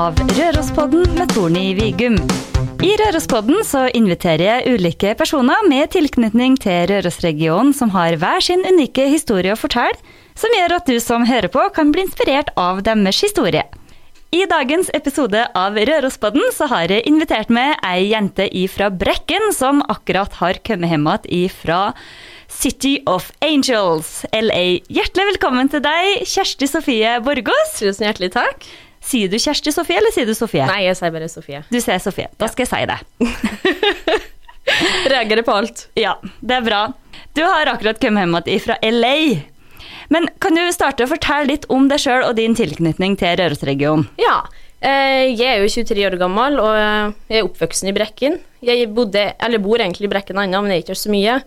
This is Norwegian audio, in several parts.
av Rørospodden med Torny Vigum. I Rørospodden så inviterer jeg ulike personer med tilknytning til Rørosregionen som har hver sin unike historie å fortelle, som gjør at du som hører på kan bli inspirert av deres historie. I dagens episode av Rørospodden så har jeg invitert med ei jente ifra Brekken som akkurat har kommet hjem igjen ifra City of Angels, LA. Hjertelig velkommen til deg, Kjersti Sofie Borgås. Tusen hjertelig takk. Sier du Kjersti Sofie, eller sier du Sofie? Nei, jeg sier bare Sofie. Du sier Sofie. Da skal jeg si det. Reagerer på alt. Ja, det er bra. Du har akkurat kommet hjem igjen fra LA. Men kan du starte å fortelle litt om deg sjøl og din tilknytning til Rørosregionen? Ja. eh, Jeg er jo 23 år gammel, og jeg er oppvoksen i Brekken. Jeg bodde, eller bor egentlig i Brekken ennå, men jeg ikke så mye.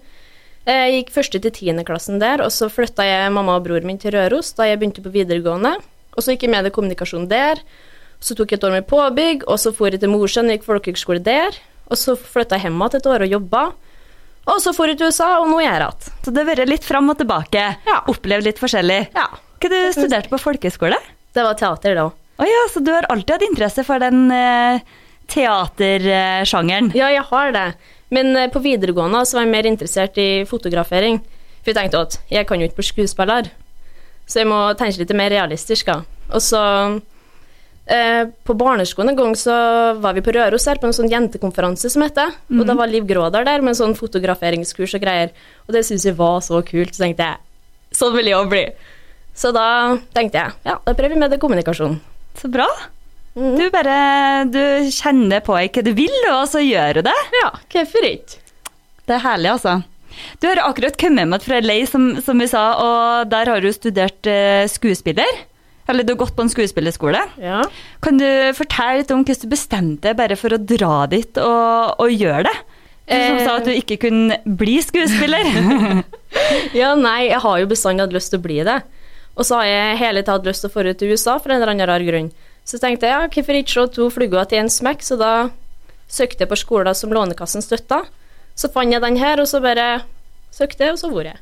Jeg gikk første til tiendeklassen der, og så flytta jeg mamma og bror min til Røros da jeg begynte på videregående. Og så gikk jeg med i kommunikasjon der. Så tok jeg et år med påbygg, og så for jeg til Mosjøen og gikk folkehøgskole der. Og så flytta jeg hjem igjen et år og jobba. Og så for jeg til USA, og nå er jeg her igjen. Så det har vært litt fram og tilbake. Ja. Opplevd litt forskjellig. Ja. Hva du studerte på folkehøyskole? Det var teater da. Å ja, så du har alltid hatt interesse for den eh, teatersjangeren? Ja, jeg har det. Men eh, på videregående så var jeg mer interessert i fotografering. For jeg tenkte at jeg kan jo ikke bli skuespiller, så jeg må tenke litt mer realistisk. da. Og så eh, På barneskolen en gang så var vi på Røros her på en sånn jentekonferanse som heter. Og da var Liv Grådal der med en sånn fotograferingskurs og greier. Og det syntes jeg var så kult. Så tenkte jeg sånn vil jeg òg bli. Så da tenkte jeg ja, da prøver vi med det kommunikasjon. Så bra. Mm. Du bare du kjenner på hva du vil, og så gjør du det. Ja, hvorfor ikke? Det er herlig, altså. Du har akkurat kommet med fra LA, som, som vi sa, og der har du studert eh, skuespiller. Eller du har gått på en skuespillerskole. Ja. Kan du fortelle litt om hvordan du bestemte deg bare for å dra dit og, og gjøre det? Du som sa at du ikke kunne bli skuespiller. Ja, nei, jeg har jo bestandig hatt lyst til å bli det. Og så har jeg hele hatt lyst til å dra til USA for en eller annen rar grunn. Så tenkte jeg ja, hvorfor ikke slå to fluger til en smekk, så da søkte jeg på skoler som Lånekassen støtta. Så fant jeg den her, og så bare søkte jeg, og så hvor jeg.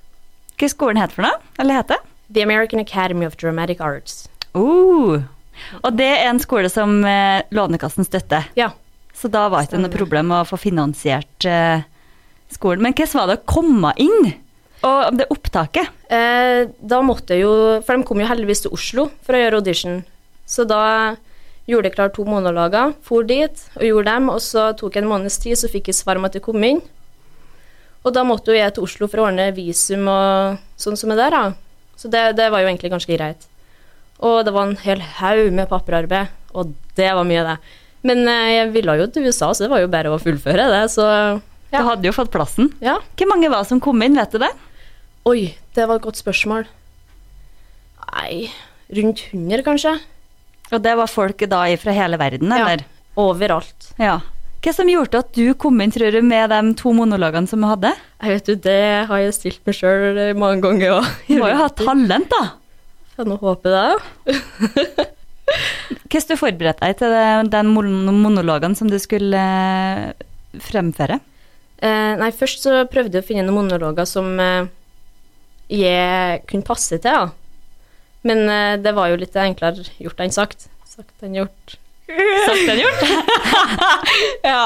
Hva skolen het for noe? Eller heter? The American Academy of Dramatic Arts. Uh, Og det er en skole som eh, Lånekassen støtter. Ja. Så da var det ikke noe problem å få finansiert eh, skolen. Men hvordan var det å komme inn? Og det opptaket? Eh, da måtte jeg jo For de kom jo heldigvis til Oslo for å gjøre audition. Så da gjorde jeg klart to monologer, for dit og gjorde dem, og så tok jeg en måneds tid, så fikk jeg svar om at jeg kom inn. Og da måtte jo jeg til Oslo for å ordne visum og sånn som er der, da. Så det, det var jo egentlig ganske greit. Og det var en hel haug med papirarbeid, og det var mye, det. Men eh, jeg ville jo til USA, så det var jo bare å fullføre det, så Du hadde jo fått plassen. ja. Hvor mange var det som kom inn, vet du det? Oi, det var et godt spørsmål. Nei, rundt 100 kanskje? Og det var folk da fra hele verden, eller? Ja, overalt. Ja. Hva som gjorde at du kom inn, tror du, med de to monologene som vi hadde? Jeg vet du, det har jeg stilt meg sjøl mange ganger òg. Du må jo ha talent, da. Får nå håpe det. Hvordan du forberedte deg til den mon- monologen som du skulle eh, fremføre? Eh, nei, først så prøvde jeg å finne noen monologer som eh, jeg kunne passe til, ja. Men eh, det var jo litt enklere gjort enn sagt. Sagt enn gjort. Sagt enn gjort. ja.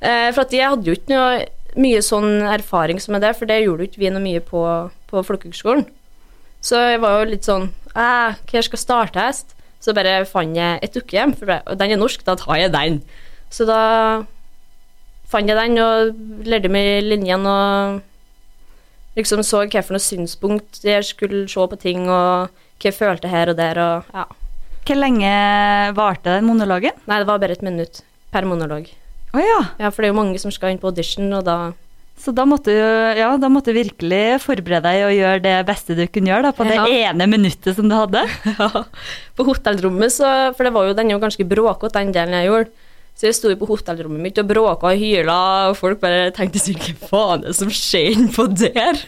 Eh, for jeg hadde jo ikke noe mye sånn erfaring som med det, for det gjorde jo ikke vi noe mye på, på folkehøgskolen. Så jeg var jo litt sånn hva skal starte hest? Så bare fant jeg et dukkehjem, for den er norsk, da tar jeg den. Så da fant jeg den og lærte meg linjene og liksom så noe synspunkt jeg skulle se på ting, og hva jeg følte her og der, og ja. Hvor lenge varte den monologen? Nei, det var bare et minutt per monolog. Å ja. Ja, for det er jo mange som skal inn på audition, og da Så da måtte du ja, da måtte virkelig forberede deg og gjøre det beste du kunne gjøre da, på det ene minuttet som du hadde. Ja, på hotellrommet, så, for det var jo, den er jo ganske bråkete, den delen jeg gjorde. Så jeg sto på hotellrommet mitt og bråka og hyla, og folk bare tenkte sånn Hva faen er det som skjer innpå der?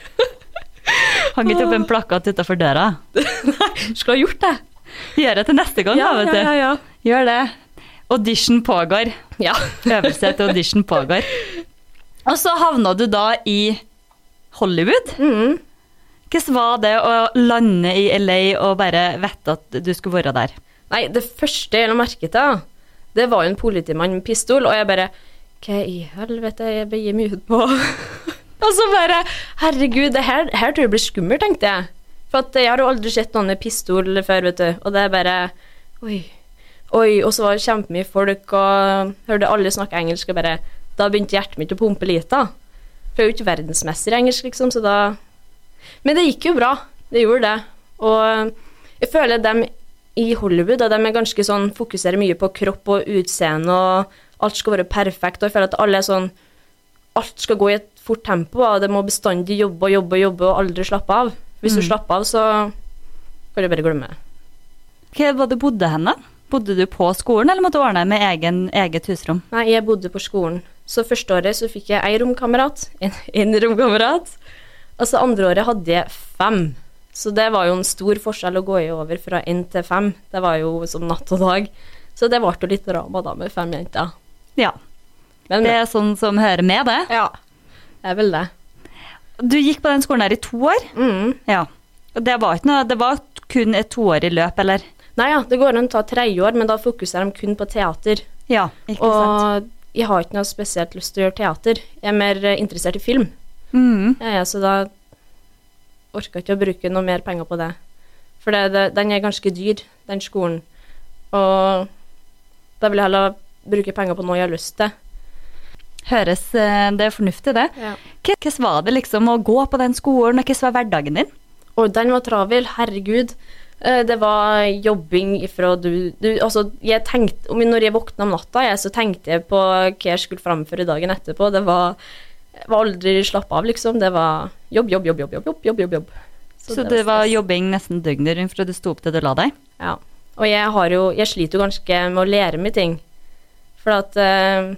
Hang ikke opp en plakat utafor døra. Nei, skulle ha gjort det. Gjør det til neste gang, Ja, da, vet du. ja, ja. Gjør det. Audition pågår. ja. Øvelse til audition pågår. Og så havna du da i Hollywood. Mm. Hvordan var det å lande i LA og bare vite at du skulle være der? Nei, det første jeg la merke til, det var jo en politimann med pistol, og jeg bare Hva i helvete jeg begir meg ut på? og så bare Herregud, det her, her tror jeg blir skummelt, tenkte jeg. For at jeg har jo aldri sett noen med pistol før, vet du, og det er bare Oi. Oi, og så var det kjempemye folk, og hørte alle snakke engelsk, og bare Da begynte hjertet mitt å pumpe litt, da. For jeg er jo ikke verdensmester i engelsk, liksom, så da Men det gikk jo bra. Det gjorde det. Og jeg føler dem i Hollywood, da de er ganske sånn fokuserer mye på kropp og utseende, og alt skal være perfekt, og jeg føler at alle er sånn Alt skal gå i et fort tempo, og det må bestandig jobbe og jobbe og jobbe og aldri slappe av. Hvis du Mm. slapper av, så kan du bare glemme det. Hva var det du bodde hen, da? Bodde du på skolen, eller måtte du ordne med egen, eget husrom? Nei, jeg bodde på skolen. Så første året så fikk jeg ei romkamerat, en, en romkamerat. Og så andre året hadde jeg fem. Så det var jo en stor forskjell å gå i over fra én til fem. Det var jo som natt og dag. Så det ble jo litt drama da med fem jenter. Ja, Men det er sånn som hører med det. ja, det er vel det. Du gikk på den skolen her i to år. Mm. Ja. Og det var ikke noe Det var kun et toårig løp, eller? Nei ja, det går an å ta tredje år, men da fokuserer de kun på teater. Ja, ikke sant. Og jeg har ikke noe spesielt lyst til å gjøre teater. Jeg er mer eh, interessert i film. Mm. Ja, ja, så da orka ikke å bruke noe mer penger på det. For det, det, den er ganske dyr, den skolen. Og da vil jeg heller bruke penger på noe jeg har lyst til. Høres eh, det fornuftig, det. Ja. Hvordan var det liksom å gå på den skolen, og hvordan var hverdagen din? Og den var travel, herregud. Eh, det var jobbing ifra du, du Altså, jeg tenkte Når jeg våkna om natta, jeg, så tenkte jeg på hva jeg skulle framføre dagen etterpå. Det var, var aldri slapp av, liksom. Det var jobb, jobb, jobb, jobb, jobb, jobb, jobb. Så, så det, det, var, var jobbing nesten døgnet rundt fra du sto opp til du la deg? Ja. Og jeg har jo Jeg sliter jo ganske med å lære meg ting. For at uh,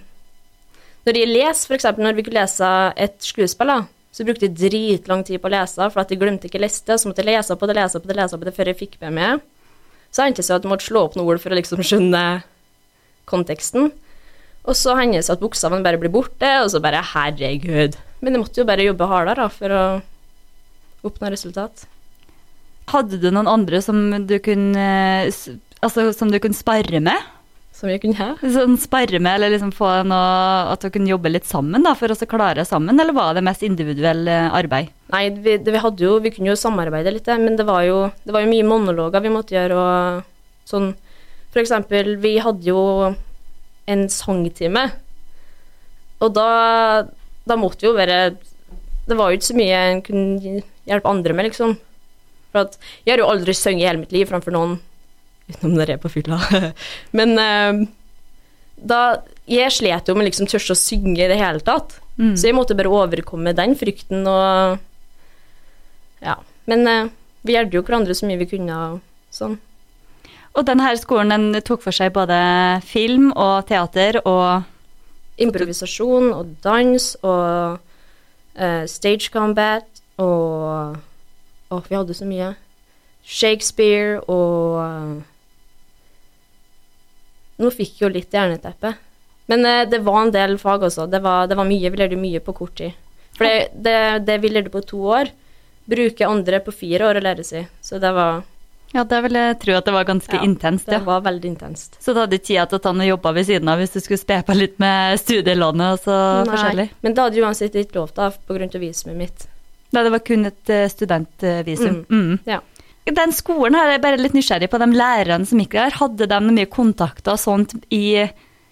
når de leser, eksempel når vi kunne lese et skuespill, så brukte jeg dritlang tid på å lese, for at jeg glemte ikke liste, så måtte jeg lese på det, lese på det, lese på det før jeg fikk med meg. Så hendte det seg at jeg måtte slå opp noen ord for å liksom skjønne konteksten. Og så hender det seg at bokstavene bare blir borte, og så bare herregud. Men jeg måtte jo bare jobbe hardere da, for å oppnå resultat. Hadde du noen andre som du kunne Altså som du kunne spare med? Som jeg kunne ha. Sånn sparre med, eller liksom få noe At du kunne jobbe litt sammen da, for å klare sammen, eller var det mest individuell eh, arbeid? Nei, vi, det, vi hadde jo, vi kunne jo samarbeide litt, men det var jo, det var jo mye monologer vi måtte gjøre. og sånn, For eksempel, vi hadde jo en sangtime, og da, da måtte jo være Det var jo ikke så mye en kunne hjelpe andre med, liksom. For at jeg har jo aldri sunget i hele mitt liv framfor noen, utenom når jeg er på fylla. men eh, da Jeg slet jo med liksom tørste å synge i det hele tatt. Mm. Så jeg måtte bare overkomme den frykten og Ja. Men eh, vi hjalp jo hverandre så mye vi kunne. og Sånn. Og denne skolen den tok for seg både film og teater og Improvisasjon og dans og uh, stage combat og Å, vi hadde så mye. Shakespeare og Nå fikk jeg jo litt jerneteppe. Men eh, det var en del fag også. Det var, det var mye. Vi lærte mye på kort tid. For det, det, det vi lærte på to år, bruker andre på fire år å lære seg. Så det var, Ja, det vil jeg tro at det var ganske Ja, intenst, det var veldig intenst. Så du hadde tida til å ta noen jobber ved siden av hvis du skulle spe på litt med studielånet og så forskjellig? Men det hadde uansett ikke lov til av visumet mitt. Da det var kun et studentvisum? studentvisum. Mm. Ja. Den skolen her jeg er bare litt nysgjerrig på. De lærerne som gikk der, hadde de mye kontakter og sånt i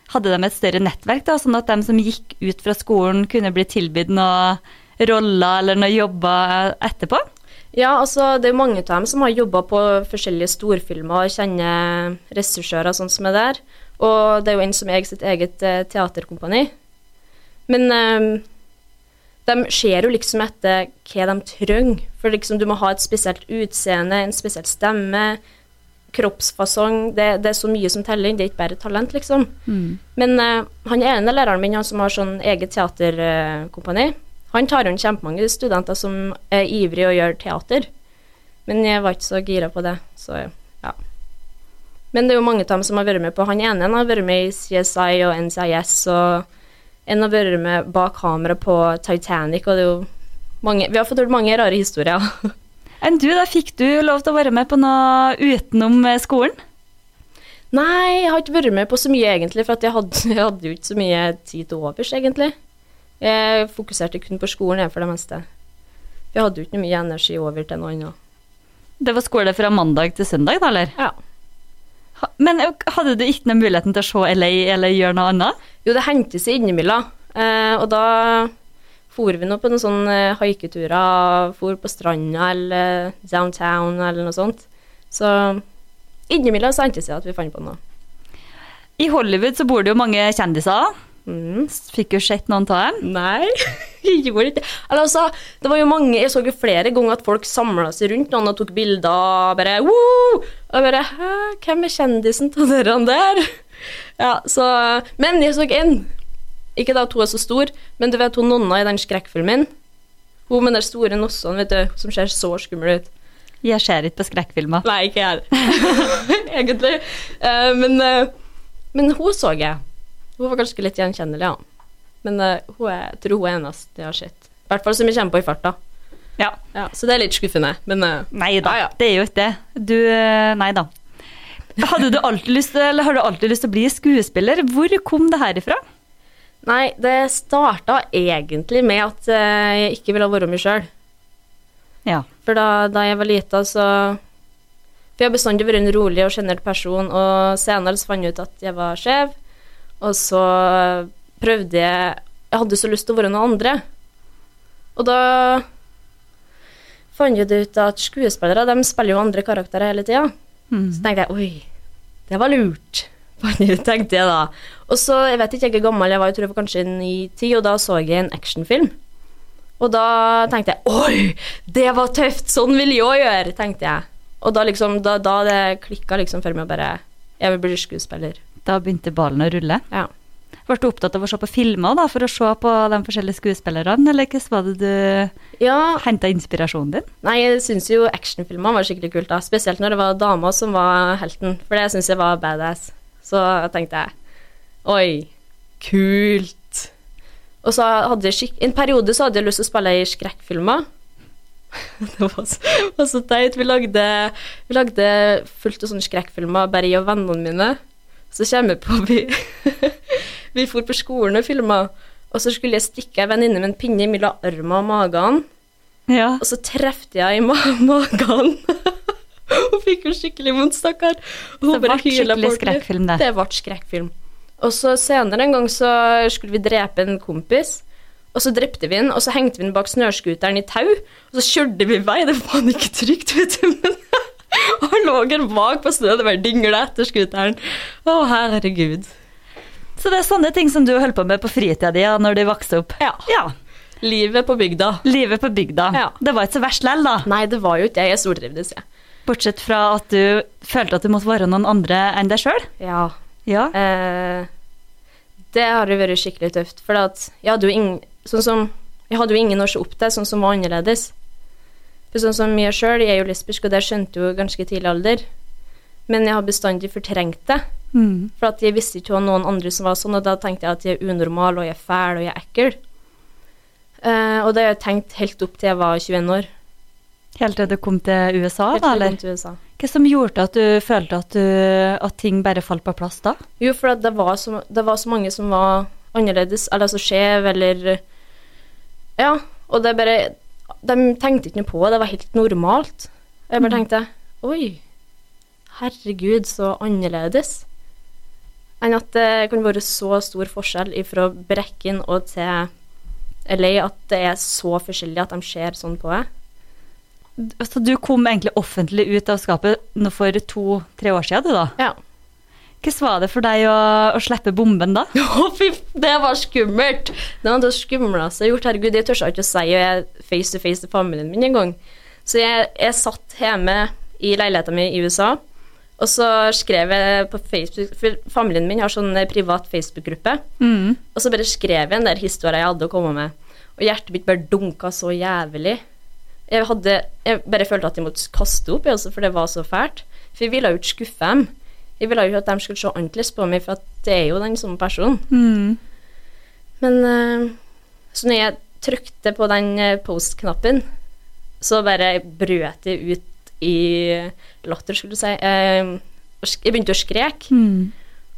Hadde de et større nettverk, da, sånn at de som gikk ut fra skolen, kunne bli tilbudt noe roller eller noe jobber etterpå? Ja, altså det er mange av dem som har jobba på forskjellige storfilmer og kjenner regissører sånn som er der. Og det er jo en som eier sitt eget eh, teaterkompani. Men eh, de ser jo liksom etter hva de trenger. For liksom du må ha et spesielt utseende, en spesiell stemme, kroppsfasong. Det, det er så mye som teller det er ikke bare talent, liksom. Men uh, han ene læreren min, han som har sånn eget teaterkompani, han tar rundt kjempemange studenter som er ivrige og gjør teater. Men jeg var ikke så gira på det, så ja. Men det er jo mange av dem som har vært med på Han ene Han har vært med i CSI og NCIS, og en å vært med bak kamera på Titanic, og det er jo mange Vi har fått hørt mange rare historier. Enn du, da fikk du lov til å være med på noe utenom eh, skolen? Nei, jeg har ikke vært med på så mye, egentlig, for jeg hadde, jeg hadde jo ikke så mye tid til overs, egentlig. Jeg fokuserte kun på skolen, jeg, for det meste. For jeg hadde jo ikke mye energi over til noe annet. Det var skole fra mandag til søndag, da, eller? Ja. Men hadde du ikke noe muligheten til å se LA eller gjøre noe annet? Jo, det hendte seg innimellom, eh, og da for vi nå på noen sånne eh, haiketurer, for på stranda eller downtown eller noe sånt. Så innimellom så hendte det seg at vi fant på noe. I Hollywood så bor det jo mange kjendiser. Mhm. Fikk jo sett noen av dem. Nei, jeg gjorde ikke. Eller altså, det var jo mange, jeg så jo flere ganger at folk samla seg rundt noen og tok bilder og bare Woo! Og bare Hæ, hvem er kjendisen til dere der? Ja, så Men jeg så en. Ikke da at hun er så stor, men du vet hun nonna i den skrekkfilmen? Hun med de store nossene, vet du, som ser så skummel ut. Jeg ser ikke på skrekkfilmer. Nei, ikke jeg egentlig. Uh, men, uh, men hun så jeg. Hun var ganske litt gjenkjennelig, ja. Men uh, hun er, jeg tror hun er eneste jeg har sett. I hvert fall som jeg kommer på i farta. Ja. Ja, så det er litt skuffende, men uh, Nei da, Ja, ja. det er jo ikke det. Du eh, Nei da. Hadde du alltid lyst eller har du alltid lyst til å bli skuespiller? Hvor kom det her ifra? Nei, det starta egentlig med at jeg ikke ville være meg sjøl. Ja. For da, da jeg var lita, så For jeg har bestandig vært en rolig og sjenert person, og senere så fant jeg ut at jeg var skjev, og så prøvde jeg Jeg hadde så lyst til å være noen andre. Og da fant jeg ut at skuespillere de spiller jo andre karakterer hele tida. Mm. Så tenkte jeg oi, det var lurt. tenkte jeg da. Og så, jeg vet ikke jeg er gammel jeg var, jeg tror jeg kanskje i ti, og da så jeg en actionfilm. Og da tenkte jeg oi, det var tøft, sånn vil jeg òg gjøre, tenkte jeg. Og da liksom, da, da det klikka liksom for meg bare Jeg vil bli skuespiller. Da begynte ballen å rulle. Ja. Ble du opptatt av å se på filmer da, for å se på de forskjellige skuespillerne, eller hvordan var det du ja henta inspirasjonen din? Nei, jeg syns jo actionfilmer var skikkelig kult, da. Spesielt når det var dama som var helten, for det syns jeg var badass. Så tenkte jeg oi, kult. Og så hadde jeg skikk... En periode så hadde jeg lyst til å spille i skrekkfilmer. det var så, var så teit. Vi lagde, vi lagde fullt av sånne skrekkfilmer, bare jeg og vennene mine. Så kommer jeg på Vi, vi for på skolen og filma, og så skulle jeg stikke ei venninne med en pinne mellom armen og magen. Ja. Og så trefte jeg i ma magen. Hun fikk jo skikkelig vondt, stakkar. Hun Det ble skikkelig skrekkfilm, det. Det ble skrekkfilm. Og så senere en gang så skulle vi drepe en kompis. Og så drepte vi den, og så hengte vi den bak snøscooteren i tau. Og så kjørte vi vei. Det var faen ikke trygt, vet du. Men han lå en vag på snø, det bare dingla etter scooteren. Å, herregud. Så det er sånne ting som du holdt på med på fritida di ja, når du vokste opp? Ja. ja. Livet på bygda. Livet på bygda. Ja. Det var ikke så verst lell, da. Nei, det var jo ikke det. Jeg stortrivdes, jeg. Bortsett fra at du følte at du måtte være noen andre enn deg sjøl. Ja. Ja. Eh, det har jo vært skikkelig tøft, for at jeg hadde jo ingen Sånn som Jeg hadde jo ingen å se opp til, sånn som var annerledes. For sånn som jeg sjøl, jeg er jo lesbisk, og det skjønte jo ganske tidlig alder. Men jeg har bestandig fortrengt det. Mm. For at jeg visste ikke om noen andre som var sånn, og da tenkte jeg at jeg er unormal, og jeg er fæl, og jeg er ekkel. Uh, og det har jeg tenkt helt opp til jeg var 21 år. Helt til du kom til USA, Helt da, eller? kom til USA. Hva som gjorde at du følte at, du, at ting bare falt på plass da? Jo, for at det, var så, det var så mange som var annerledes, eller så skjev, eller Ja, og det er bare De tenkte ikke noe på det, det var helt normalt. Jeg bare Mm. tenkte Oi, herregud, så annerledes. Enn at det kan være så stor forskjell fra Brekken og til LA at det er så forskjellig at de ser sånn på deg. Så du kom egentlig offentlig ut av skapet for to-tre år siden, du da? Ja. Hvordan var det for deg å, å slippe bomben da? Å, fy, det var skummelt! Det var det skumleste jeg har gjort. Herregud, jeg tør ikke å si og jeg face to face til familien min engang. Så jeg, jeg satt hjemme i leiligheten min i USA, og så skrev jeg på Facebook For familien min har sånn privat Facebook-gruppe. Mm. Og så bare skrev jeg en der historien jeg hadde å komme med. Og hjertet mitt bare dunka så jævlig. Jeg, hadde, jeg bare følte at jeg måtte kaste opp, for det var så fælt. For jeg ville jo ikke skuffe dem. Jeg ville jo ikke at de skulle se annerledes på meg, for at det er jo den samme personen. Mm. Men uh, så når jeg trykte på den eh, post-knappen, så bare brøt jeg ut i latter, skulle du si. Eh, Jeg begynte å skreke. Mm.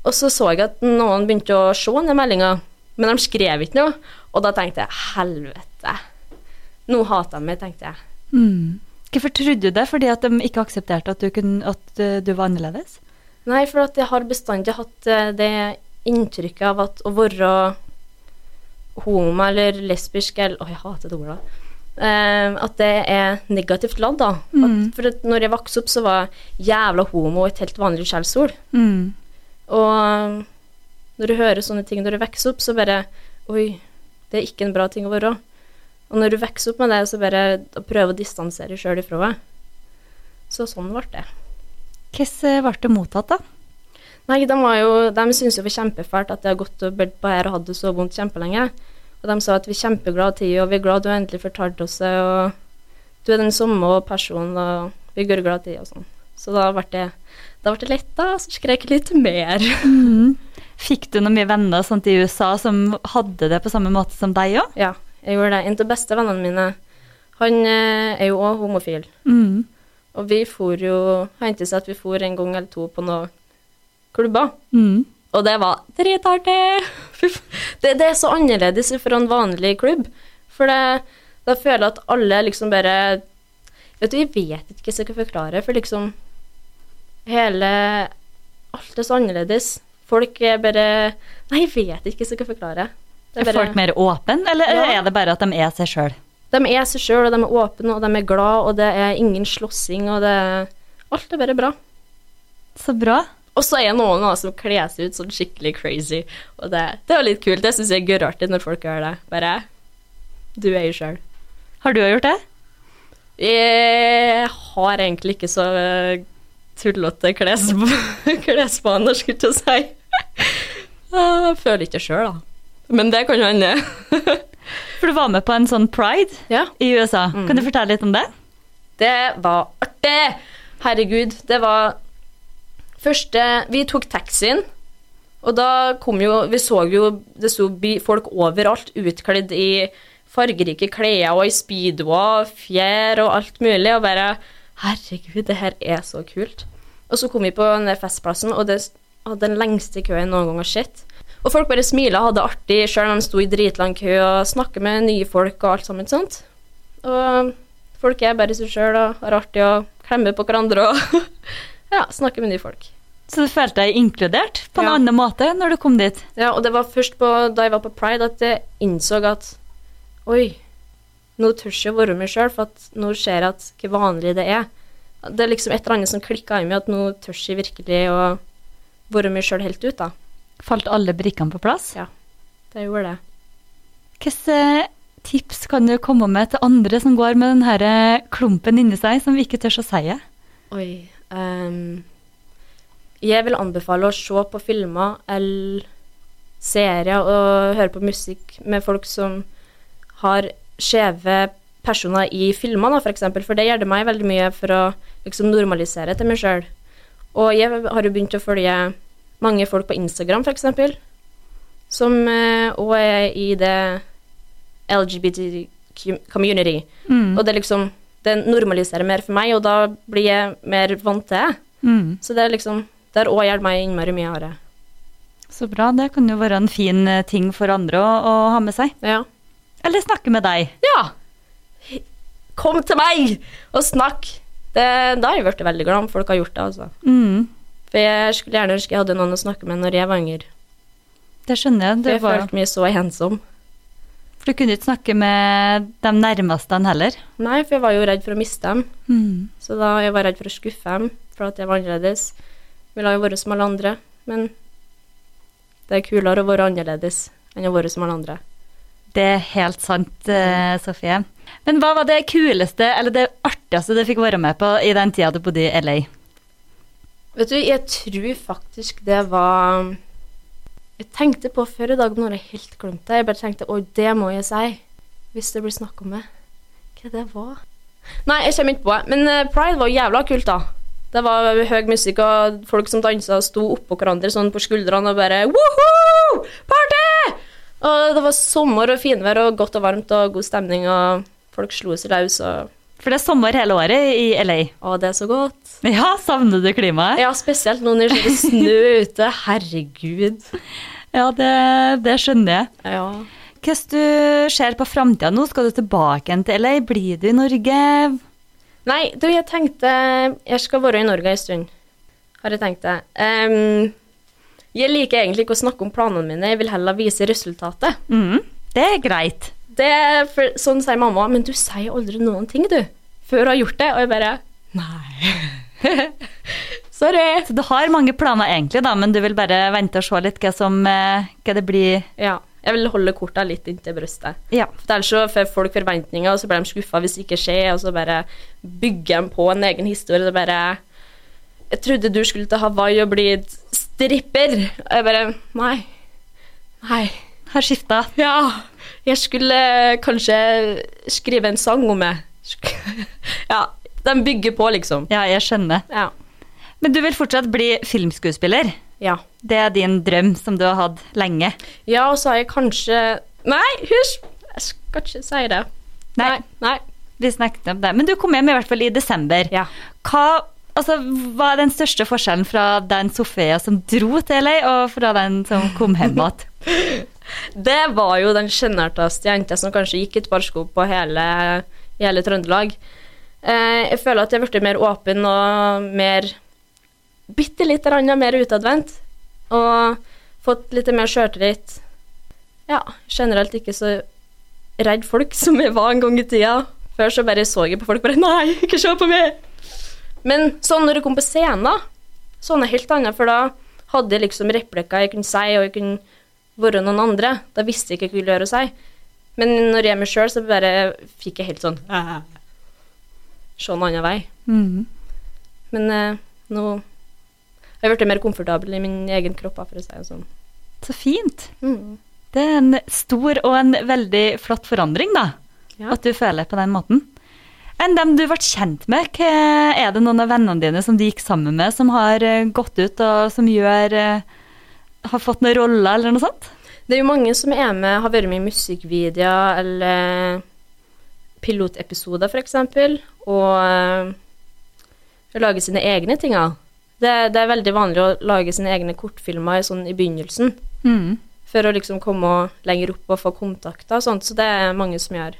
Og så så jeg at noen begynte å se den meldinga, men de skrev ikke noe. Og da tenkte jeg helvete. Nå hater de meg, tenkte jeg. Mm. Hvorfor trodde du det? Fordi at de ikke aksepterte at du, kunne, at du var annerledes? Nei, for at jeg har bestandig hatt eh, det inntrykket av at å være homo eller lesbisk eller Å, jeg hater det ordet. Uh, at det er negativt ladd, da. Mm. For at når jeg vokste opp, så var jævla homo et helt vanlig skjellsord. Mm. Og når du hører sånne ting når du vokser opp, så bare Oi, det er ikke en bra ting å være. Og når du vokser opp med det, så bare prøve å distansere sjøl ifra det. Så sånn ble det. Hvordan ble det mottatt, da? Nei, de, var jo, de syntes jo det var kjempefælt at jeg har gått og bedt på her og hatt det så vondt kjempelenge. Og de sa at vi er kjempeglade til og vi er glad du endelig fortalt oss det, og du er den samme personen, og vi går glad til og sånn. Så da ble det, da ble det lett, da, så skrek jeg litt mer. Mm. Fikk du noen mye venner sånt i USA som hadde det på samme måte som deg òg? Ja, jeg gjorde det. En av de beste vennene mine, han eh, er jo òg homofil. Mm. Og vi for jo Hendte seg at vi for en gang eller to på noen klubber. Mm. Og det var dritartig! Det, det er så annerledes fra en vanlig klubb. For det, da føler jeg at alle liksom bare Vet du, jeg vet ikke hva jeg skal forklare, for liksom Hele Alt er så annerledes. Folk er bare Nei, jeg vet ikke hva jeg skal forklare. Det Er folk mer åpne, eller Ja. er det bare at de er seg sjøl? De er seg sjøl, og de er åpne, og de er glad, og det er ingen slåssing, og det Alt er bare bra. Så bra. Og så er det noen da, som kler seg ut sånn skikkelig crazy, og det, det er litt kult. Det syns jeg er gørrartig når folk gjør det. Bare Du er jo sjøl. Har du gjort det? Jeg har egentlig ikke så eh, tullete klesvaner, skulle jeg si. Jeg føler ikke sjøl, da. Men det kan jo hende. For du var med på en sånn pride Ja. i USA. Kan du fortelle litt om det? Det var artig! Herregud, det var Første Vi tok taxien, og da kom jo Vi så jo det sto folk overalt utkledd i fargerike klær og i speedoer, fjær og alt mulig, og bare Herregud, det her er så kult. Og så kom vi på den festplassen, og det hadde den lengste køen noen gang har sett. Og folk bare smila og hadde det artig, sjøl om de sto i dritlang kø og snakket med nye folk og alt sammen sånt. Og folk er bare seg sjøl og har artig og klemmer på hverandre og ja, snakker med nye folk. Så du følte deg inkludert på en Ja. annen måte når du kom dit? Ja, og det var først på, da jeg var på Pride at jeg innså at oi, nå tør jeg å være meg sjøl, for at nå ser jeg at hvor vanlig det er. Det er liksom et eller annet som klikka i meg, at nå tør jeg virkelig å være meg sjøl helt ut, da. Falt alle brikkene på plass? Ja, det gjorde det. Hvilke tips kan du komme med til andre som går med denne klumpen inni seg, som vi ikke tør å si? Oi Um, Jeg vil anbefale å se på filmer eller serier og høre på musikk med folk som har skjeve personer i filmer, f.eks., for eksempel, for det gjør det meg veldig mye for å liksom normalisere til meg sjøl. Og jeg har jo begynt å følge mange folk på Instagram, eksempel, som òg er i det LGBT community. Mm. Og det liksom Det normaliserer mer for meg, og da blir jeg mer vant til det. Mm. Så det er liksom Det har òg hjulpet meg innmari mye. Are. Så bra. Det kan jo være en fin eh, ting for andre å, å ha med seg. Ja. Eller snakke med deg. ja! Kom til meg og snakk! Det, da har jeg blitt veldig glad om folk har gjort det, altså. Mm. For jeg skulle gjerne ønske jeg hadde noen å snakke med når jeg var yngre. Det skjønner jeg. Det jeg var, følte meg så ensom. for du kunne ikke snakke med de nærmeste heller. Nei, for jeg var jo redd for å miste dem. Mm. Så da jeg var redd for å skuffe dem, for at jeg var annerledes. Ville jo vært som alle andre, men det er kulere å være annerledes enn å være som alle andre. Det er helt sant, eh, Sofie. Men hva var det kuleste eller det artigste du fikk være med på i den tida du bodde i LA? Vet du, jeg tror faktisk det var Jeg tenkte på før i dag, men nå har jeg helt glemt det. Jeg bare tenkte oi, det må jeg si hvis det blir snakk om det. Hva det var? Nei, jeg kommer ikke på det. Men eh, Pride var jævla kult, da. Det var høy musikk og folk som dansa og sto oppå hverandre sånn på skuldrene og bare Woho! Party! Og det var sommer og finvær og godt og varmt og god stemning, og folk slo seg løs og For det er sommer hele året i LA. Å, det er så godt. Ja, savner du klimaet? Ja, spesielt nå når det er snø ute. Herregud. Ja, det, det skjønner jeg. Ja. Hvordan du ser på framtida nå? Skal du tilbake til LA? Blir du i Norge? Nei, du, jeg tenkte Jeg skal være i Norge en stund, har jeg tenkt det. Um, jeg liker egentlig ikke å snakke om planene mine, jeg vil heller vise resultatet. Mm, det er greit. Det, for, sånn sier mamma, men du sier aldri noen ting, du, før du har gjort det. Og jeg bare Nei. Sorry. Så du har mange planer egentlig, da, men du vil bare vente og se litt hva som eh, hva det blir Ja. Jeg vil holde korta litt inntil brystet. Ja. For ellers så får folk forventninger, og så blir de skuffa hvis det ikke skjer, og så bare bygger de på en egen historie. Det bare Jeg trodde du skulle til Hawaii og bli stripper. Og jeg bare Nei. Nei. Har skifta. Ja. Jeg skulle kanskje skrive en sang om det. Ja. De bygger på, liksom. Ja, jeg skjønner. Ja. Men du vil fortsatt bli filmskuespiller? Ja. Det er din drøm som du har hatt lenge? Ja, og så har jeg kanskje Nei, hysj! Jeg skal ikke si det. Nei. Nei. Vi snakket om det. Men du kom hjem i hvert fall i desember. Ja. Hva, altså, hva er den største forskjellen fra den Sofia som dro til LA, og fra den som kom hjem igjen? Det var jo den sjenerteste jenta som kanskje gikk et par sko på hele, hele Trøndelag. Eh, jeg føler at jeg er blitt mer åpen og mer Bitte litt mer utadvendt. Og fått litt mer sjøltillit. Ja, generelt ikke så redd folk som jeg var en gang i tida. Før så bare så jeg på folk bare Nei, ikke se på meg! Men sånn når du kom på scenen, sånn er helt annet, for da hadde jeg liksom replikker jeg kunne si, og jeg kunne være noen andre. Da visste jeg ikke hva jeg ville gjøre seg. Men når jeg er meg sjøl, så bare fikk jeg helt sånn Se en annen vei. Mm. Men eh, nå har jeg blitt mer komfortabel i min egen kropp, for å si det sånn. Så fint. Mm. Det er en stor og en veldig flott forandring, da. Ja. At du føler på den måten. Enn dem du ble kjent med, hva er det noen av vennene dine som du gikk sammen med, som har eh, gått ut og som gjør eh, Har fått noen roller, eller noe sånt? Det er jo mange som er med, har vært med i musikkvideoer eller pilotepisoder, f.eks., og øh, lage sine egne ting. Det, det er veldig vanlig å lage sine egne kortfilmer sånn i begynnelsen, Mm. for å liksom komme lenger opp og få kontakter og sånt, så det er mange som gjør.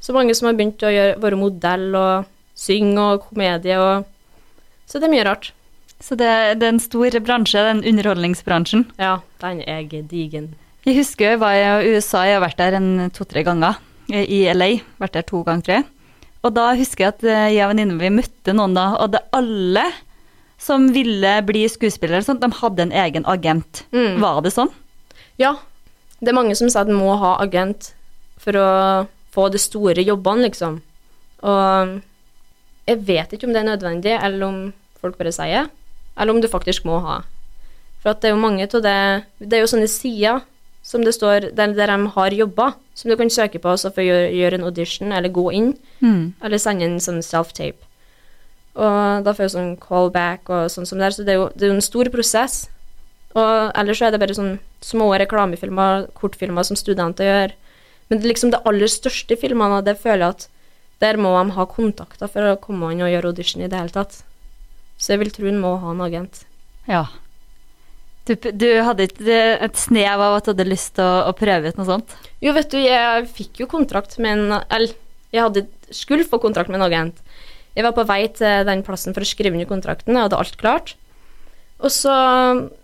Så mange som har begynt å gjøre, være modell og synge og komedie og Så det er mye rart. Så det, det er en stor bransje, den underholdningsbransjen. Ja, den er gedigen. Jeg husker jeg var i USA, jeg har vært der en to-tre ganger. I LA. Vært der to ganger, tror jeg. Og da husker jeg at eh, jeg og venninnen Vi møtte noen da, og det alle som ville bli skuespillere, sånt, de hadde en egen agent. Mm. Var det sånn? Ja, det er mange som sier at en må ha agent for å få de store jobbene, liksom. Og jeg vet ikke om det er nødvendig, eller om folk bare sier, eller om du faktisk må ha. For det er jo mange av det Det er jo sånne sider som det står der, der de har jobba, som du kan søke på for å gjøre, gjøre en audition, eller gå inn, Mm. eller sende inn sånn self-tape. Og da får jeg sånn callback og sånn som det er, så det er jo, det er jo en stor prosess. Og ellers så er det bare sånn små reklamefilmer, kortfilmer som studenter gjør. Men det, liksom det aller største filmene, det føler jeg at der må de ha kontakter for å komme inn og gjøre audition i det hele tatt. Så jeg vil tro hun må ha en agent. Ja. Du, du hadde ikke et snev av at du hadde lyst til å, å prøve ut noe sånt? Jo, vet du, jeg fikk jo kontrakt med en Eller, jeg hadde, skulle få kontrakt med en agent. Jeg var på vei til den plassen for å skrive under kontrakten, jeg hadde alt klart. Og så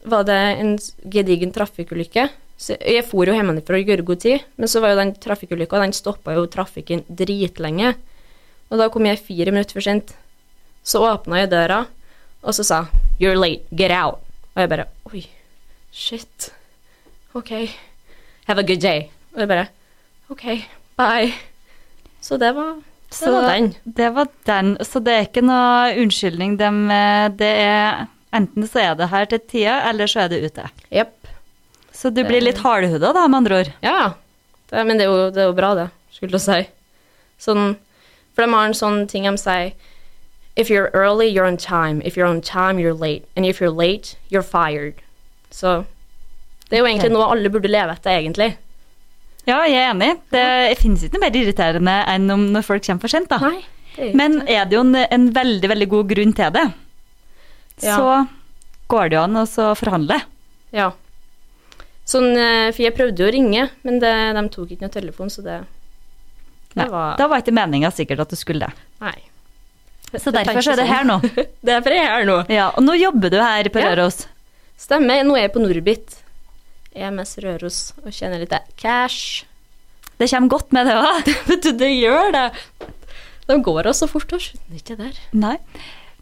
var det en gedigen trafikkulykke. Så jeg for jo hjemmefra i god tid, men så var jo den trafikkulykka, den stoppa jo trafikken dritlenge. Og da kom jeg fire minutter for sent. Så åpna jeg døra, og så sa 'You're late, get out'. Og jeg bare Oi, shit. Ok. Have a good day. Og jeg bare OK, bye. Så det var, det Så var den. Det var den. Så det er ikke noe unnskyldning. Dem, eh, det er Enten så er det her til tida, eller så er det ute. Yep. Så du blir litt hardhuda, da, med andre ord. Ja, det, men det er, jo, det er jo bra, det, skulle jeg si. Sånn, for de har en sånn ting de sier If you're early, you're on time. If you're on time, you're late. And if you're late, you're fired. Så det er jo egentlig noe alle burde leve etter, egentlig. Ja, jeg er enig. Det finnes ikke noe mer irriterende enn om når folk kommer for sent, da. Nei. Er- Men er det jo en, en veldig, veldig god grunn til det, Ja. så går det jo an å forhandle. Ja. Sånn, eh, for jeg prøvde jo å ringe, men det, de tok ikke noe telefon, så det, det var Da var ikke meninga sikkert at du skulle det. Nei. Så derfor så er det her nå. Derfor er jeg her nå. Ja, og nå jobber du her på Ja. Røros. Stemmer. Nå er jeg på Norbit. EMS Røros og tjener litt cash. Det kommer godt med det òg. Du, det gjør det. De går også fort, og skjønner ikke det der. Nei.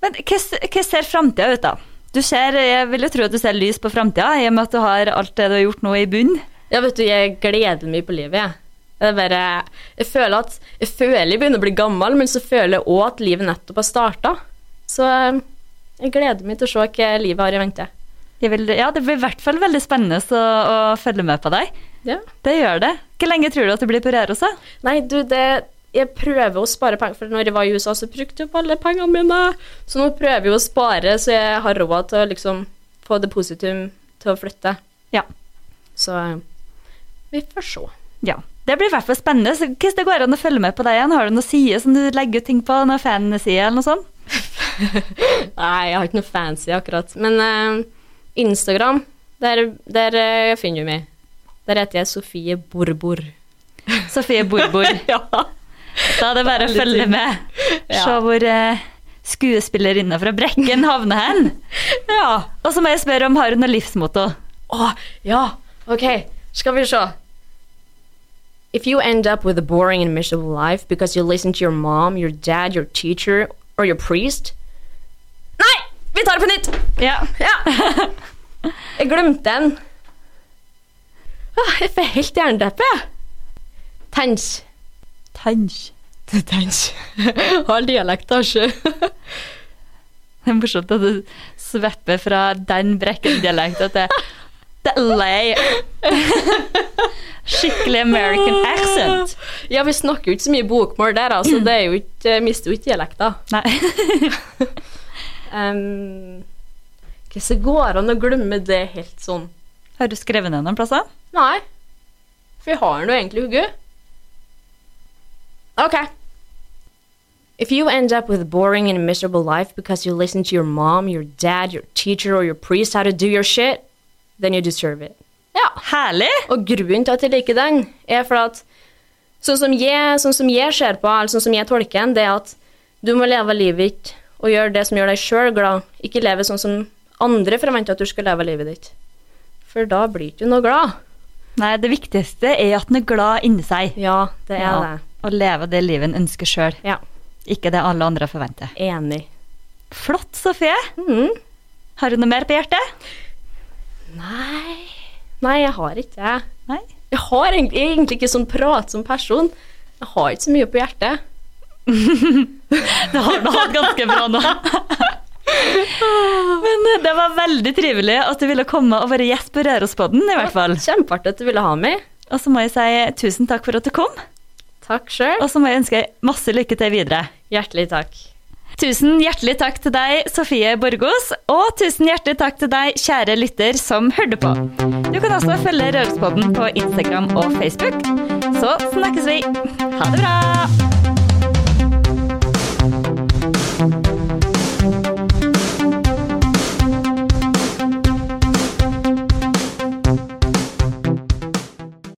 Men hvordan hvordan ser framtida ut, da? Du ser, jeg vil jo tro at du ser lys på framtida, i og med at du har alt det du har gjort nå i bunn. Ja, vet du, jeg gleder meg på livet, jeg. Det er bare, jeg føler at jeg føler jeg begynner å bli gammel, men så føler jeg òg at livet nettopp har starta. Så eh, jeg gleder meg til å se hva livet har i vente. Ja, det blir i hvert fall veldig spennende å, å følge med på deg. Ja. Det gjør det. Hvor lenge tror du at du blir på Røros? Nei, du, det Jeg prøver å spare penger, for når jeg var i USA, så brukte jeg opp alle pengene mine. Så nå prøver jeg å spare, så jeg har råd til å liksom få depositum til å flytte. Ja. Så eh, vi får se. ja. Det blir i hvert fall spennende. Så Hvordan det går an å følge med på deg igjen? Har du noen sider som du legger ut ting på? Noen fanside eller noe sånt? Nei, jeg har ikke noe fancy akkurat. Men uh, Instagram, der, der uh, finner du meg. Der heter jeg Sofie Borbor. Sofie Borbor. ja. Da er det bare å følge med. Ja. Se hvor uh, skuespillerinna fra Brekken havner hen. ja. Og så må jeg spørre om har hun noe livsmotto. Å, ja. Ok, skal vi se. If you end up with a boring and miserable life because you listen to your mom, your dad, your teacher or your priest Nei! Vi tar det på nytt! Ja. Ja. Jeg glemte den. Ah, jeg får helt jernteppe, jeg. Tens. Tanj. Tens. Har dialekt, ikke? Det er morsomt at du svepper fra den Brekken-dialekta til lei. Skikkelig American accent. Ja, vi snakker jo ikke så mye bokmål der, altså. Det er jo ikke, mister jo ikke dialekta. Um, Hvordan går det an å glemme det helt sånn? Har du skrevet ned noen plasser? Nei, for jeg har jo egentlig hodet. Ok. If you end up with a boring and miserable life because you listen to your mom, your dad, your teacher or your priest how to do your shit, then you deserve it. Ja. Herlig! Og grunnen til at jeg liker den, er for at sånn som jeg, sånn som jeg ser på, eller sånn som jeg tolker den, det er at du må leve livet ditt og gjøre det som gjør deg sjøl glad. Ikke leve sånn som andre forventer at du skal leve livet ditt. For da blir du noe glad. Nei, det viktigste er at en er glad inni seg. Ja, det er Ja, det. Og leve det livet en ønsker sjøl. Ja, Ikke det alle andre forventer. enig. Flott, Sofie. Mm. Har du noe mer på hjertet? Nei Nei, jeg har ikke det. Nei? Jeg har egentlig, jeg egentlig ikke sånn prat som person. Jeg har ikke så mye på hjertet. Det har du hatt ganske bra nå. Men eh, det var veldig trivelig at du ville komme og være gjest på Rørospodden, i hvert fall. Kjempeartig at du ville ha meg. Og så må jeg si tusen takk for at du kom. Takk sjøl. Og så må jeg ønske masse lykke til videre. Hjertelig takk. Tusen hjertelig takk til deg, Sofie Borgos, og tusen hjertelig takk til deg, kjære lytter som hørte på. Du kan også følge Rørospodden på Instagram og Facebook. Så snakkes vi. Ha det bra!